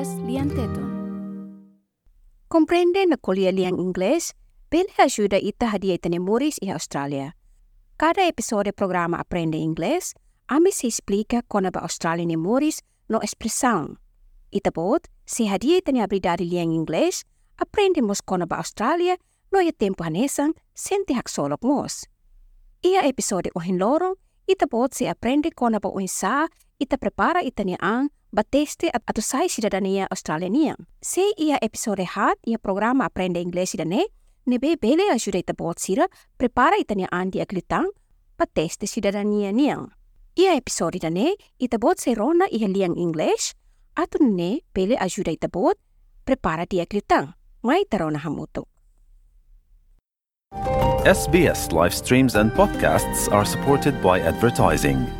SBS liantetun. Comprende na kuliah liang inglês, pele ajuda ita hadia itani muris e Austrália. Cada episódio programa Aprende Inglês, ami se explica como a Austrália ni muris no expressão. Ita bot, se hadia itani habilidade liang inglês, aprendemos como a Austrália no ia tempo hanesan, hak solok mos. Ia episódio ohin lorong, ita bot se aprende como a ohin sa, ita prepara itani ang bateste at atusay cidadania australiania. Se ia episode hat ia programa Aprende Inglês idane, nebe bele ajuda ita bot sira prepara itania andi aglitang bateste cidadania niang. Ia episode idane, ita bot se rona ia liang English, atu ne bele ajuda ita bot prepara dia aglitang. Ngai tarona hamutu. SBS live streams and podcasts are supported by advertising.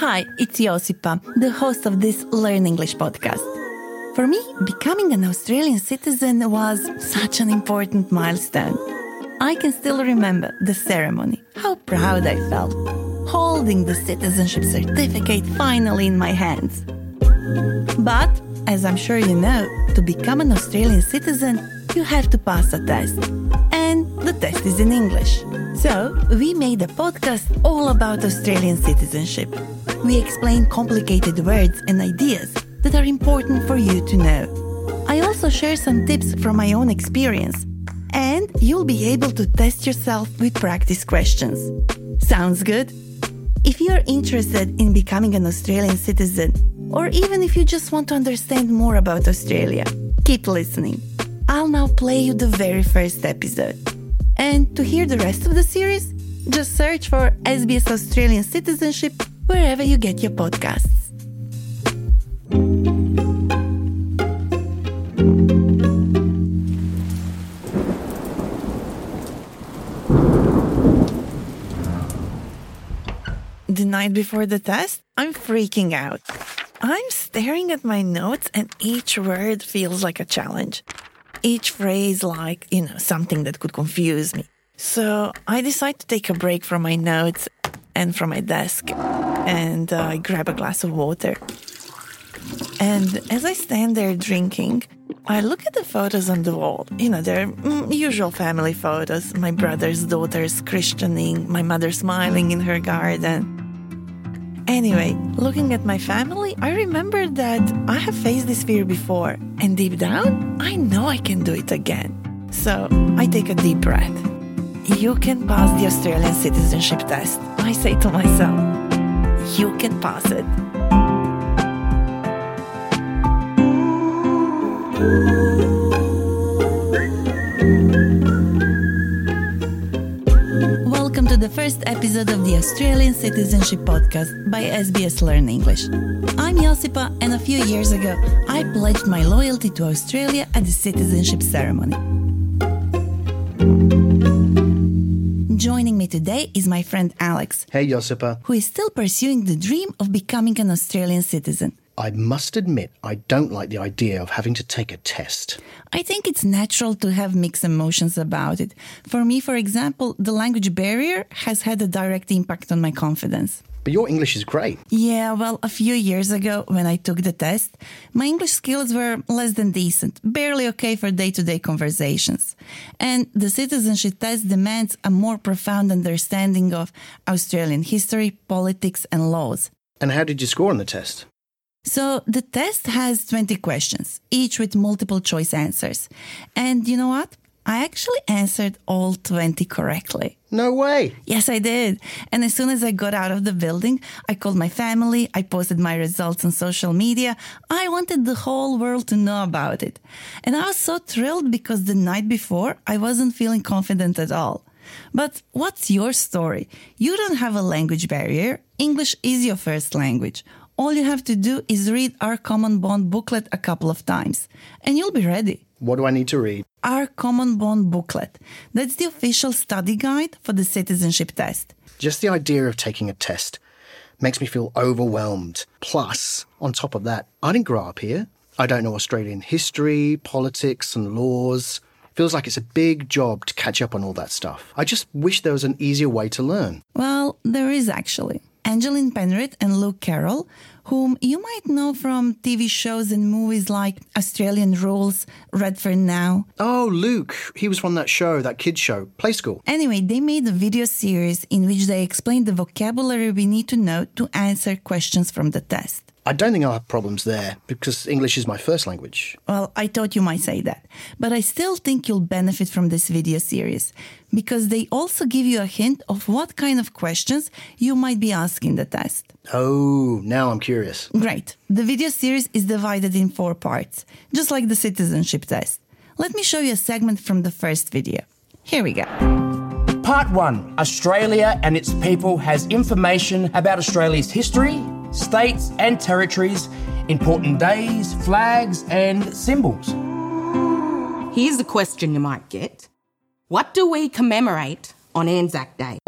Hi, it's Josipa, the host of this Learn English podcast. For me, becoming an Australian citizen was such an important milestone. I can still remember the ceremony, how proud I felt, holding the citizenship certificate finally in my hands. But, as I'm sure you know, to become an Australian citizen, you have to pass a test. And the test is in English. So, we made a podcast all about Australian citizenship. We explain complicated words and ideas that are important for you to know. I also share some tips from my own experience. And you'll be able to test yourself with practice questions. Sounds good? If you're interested in becoming an Australian citizen, or even if you just want to understand more about Australia, keep listening. I'll now play you the very first episode. And to hear the rest of the series, just search for SBS Australian Citizenship wherever you get your podcasts. The night before the test, I'm freaking out. I'm staring at my notes, and each word feels like a challenge. Each phrase, like, you know, something that could confuse me. So I decide to take a break from my notes and from my desk, and uh, I grab a glass of water. And as I stand there drinking, I look at the photos on the wall. You know, they're mm, usual family photos my brother's daughter's christening, my mother smiling in her garden. Anyway, looking at my family, I remember that I have faced this fear before, and deep down, I know I can do it again. So I take a deep breath. You can pass the Australian citizenship test, I say to myself. You can pass it. Welcome episode of the Australian Citizenship Podcast by SBS Learn English. I'm Josipa, and a few years ago, I pledged my loyalty to Australia at the citizenship ceremony. Joining me today is my friend Alex, Hey, Josipa. who is still pursuing the dream of becoming an Australian citizen. I must admit, I don't like the idea of having to take a test. I think it's natural to have mixed emotions about it. For me, for example, the language barrier has had a direct impact on my confidence. But your English is great. Yeah, well, a few years ago when I took the test, my English skills were less than decent, barely okay for day to day conversations. And the citizenship test demands a more profound understanding of Australian history, politics, and laws. And how did you score on the test? So the test has 20 questions, each with multiple choice answers. And you know what? I actually answered all 20 correctly. No way. Yes, I did. And as soon as I got out of the building, I called my family, I posted my results on social media. I wanted the whole world to know about it. And I was so thrilled because the night before, I wasn't feeling confident at all. But what's your story? You don't have a language barrier. English is your first language. All you have to do is read our Common Bond booklet a couple of times, and you'll be ready. What do I need to read? Our Common Bond booklet. That's the official study guide for the citizenship test. Just the idea of taking a test makes me feel overwhelmed. Plus, on top of that, I didn't grow up here. I don't know Australian history, politics, and laws. Feels like it's a big job to catch up on all that stuff. I just wish there was an easier way to learn. Well, there is actually. Angeline Penrith and Luke Carroll, whom you might know from TV shows and movies like Australian Rules, Redfern Now. Oh, Luke. He was from that show, that kids show, Play School. Anyway, they made a video series in which they explained the vocabulary we need to know to answer questions from the test. I don't think I'll have problems there because English is my first language. Well, I thought you might say that. But I still think you'll benefit from this video series because they also give you a hint of what kind of questions you might be asking the test. Oh, now I'm curious. Great. The video series is divided in four parts, just like the citizenship test. Let me show you a segment from the first video. Here we go. Part 1 Australia and its people has information about Australia's history, states and territories, important days, flags, and symbols. Here's a question you might get What do we commemorate on Anzac Day?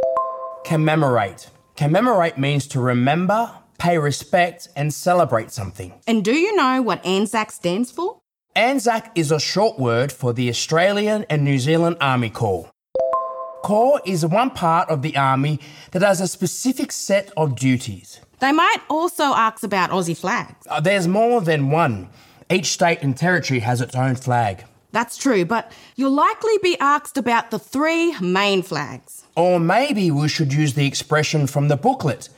Commemorate. Commemorate means to remember, pay respect, and celebrate something. And do you know what Anzac stands for? ANZAC is a short word for the Australian and New Zealand Army Corps. Corps is one part of the Army that has a specific set of duties. They might also ask about Aussie flags. Uh, There's more than one. Each state and territory has its own flag. That's true, but you'll likely be asked about the three main flags. Or maybe we should use the expression from the booklet.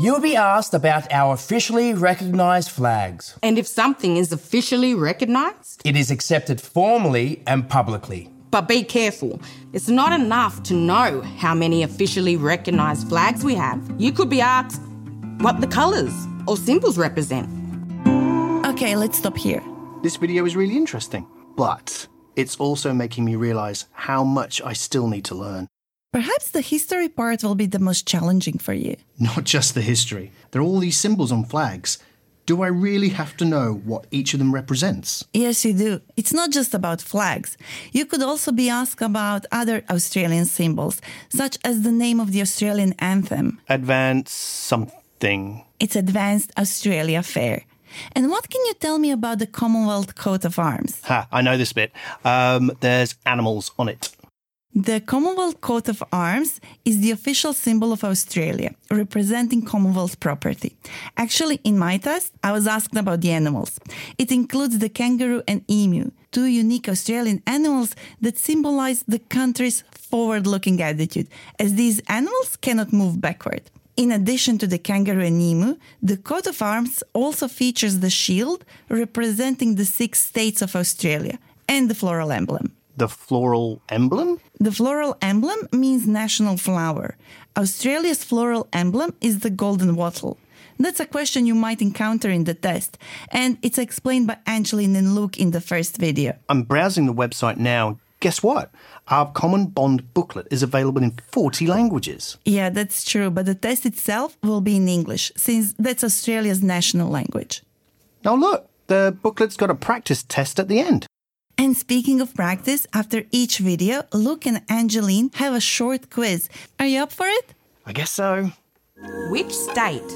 You'll be asked about our officially recognised flags. And if something is officially recognised, It is accepted formally and publicly. but be careful. It's not enough to know how many officially recognised flags we have. You could be asked what the colours or symbols represent. Okay, let's stop here. This video is really interesting, but it's also making me realize how much I still need to learn. Perhaps the history part will be the most challenging for you. Not just the history. There are all these symbols on flags. Do I really have to know what each of them represents? Yes, you do. It's not just about flags. You could also be asked about other Australian symbols, such as the name of the Australian anthem. Advance something. It's Advance Australia Fair. And what can you tell me about the Commonwealth coat of arms? Ha, I know this bit. Um, there's animals on it. The Commonwealth coat of arms is the official symbol of Australia, representing Commonwealth property. Actually, in my test, I was asked about the animals. It includes the kangaroo and emu, two unique Australian animals that symbolize the country's forward looking attitude, as these animals cannot move backward. In addition to the kangaroo and emu, the coat of arms also features the shield representing the six states of Australia and the floral emblem. The floral emblem? The floral emblem means national flower. Australia's floral emblem is the golden wattle. That's a question you might encounter in the test, and it's explained by Angeline and Luke in the first video. I'm browsing the website now. Guess what? Our Common Bond booklet is available in 40 languages. Yeah, that's true, but the test itself will be in English, since that's Australia's national language. Now, look, the booklet's got a practice test at the end. And speaking of practice, after each video, Luke and Angeline have a short quiz. Are you up for it? I guess so. Which state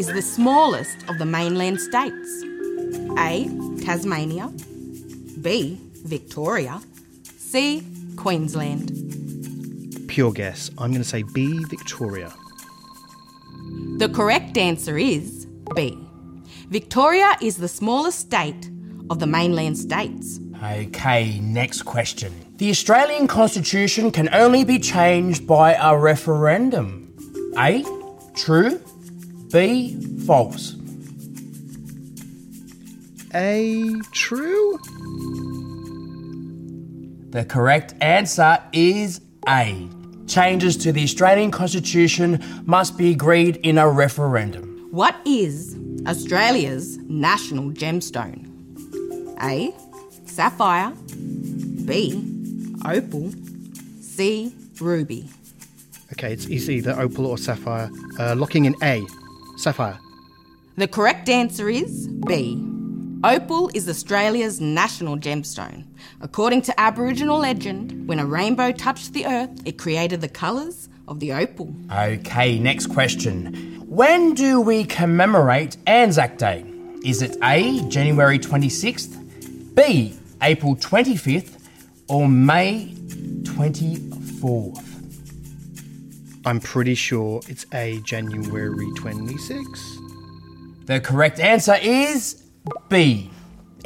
is the smallest of the mainland states? A. Tasmania. B. Victoria. C. Queensland. Pure guess. I'm going to say B, Victoria. The correct answer is B. Victoria is the smallest state of the mainland states. Okay, next question. The Australian Constitution can only be changed by a referendum. A. True. B. False. A, true? The correct answer is A. Changes to the Australian Constitution must be agreed in a referendum. What is Australia's national gemstone? A. Sapphire. B. Opal. C. ruby. Okay, it's, it's either opal or sapphire. Uh, locking in A. Sapphire. The correct answer is B. Opal is Australia's national gemstone. According to Aboriginal legend, when a rainbow touched the earth, it created the colours of the opal. Okay, next question. When do we commemorate Anzac Day? Is it A, January 26th, B, April 25th, or May 24th? I'm pretty sure it's A, January 26th. The correct answer is B.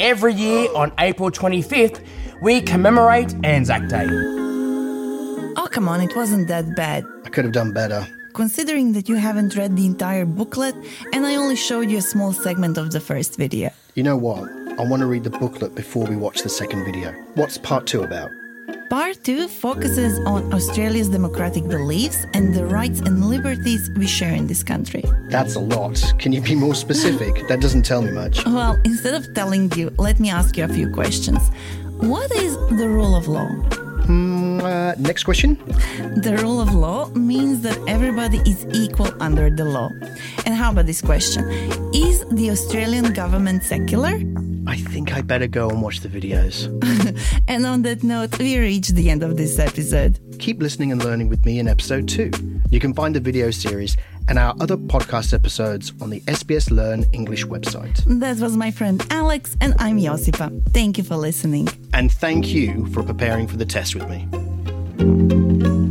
Every year on April 25th, we commemorate Anzac Day. Oh, come on, it wasn't that bad. I could have done better. Considering that you haven't read the entire booklet and I only showed you a small segment of the first video. You know what? I want to read the booklet before we watch the second video. What's part two about? Part 2 focuses on Australia's democratic beliefs and the rights and liberties we share in this country. That's a lot. Can you be more specific? that doesn't tell me much. Well, instead of telling you, let me ask you a few questions. What is the rule of law? Mm, uh, next question. The rule of law means that everybody is equal under the law. And how about this question? Is the Australian government secular? I think I better go and watch the videos. And on that note, we reach the end of this episode. Keep listening and learning with me in episode two. You can find the video series and our other podcast episodes on the SBS Learn English website. That was my friend Alex, and I'm Josipa. Thank you for listening. And thank you for preparing for the test with me.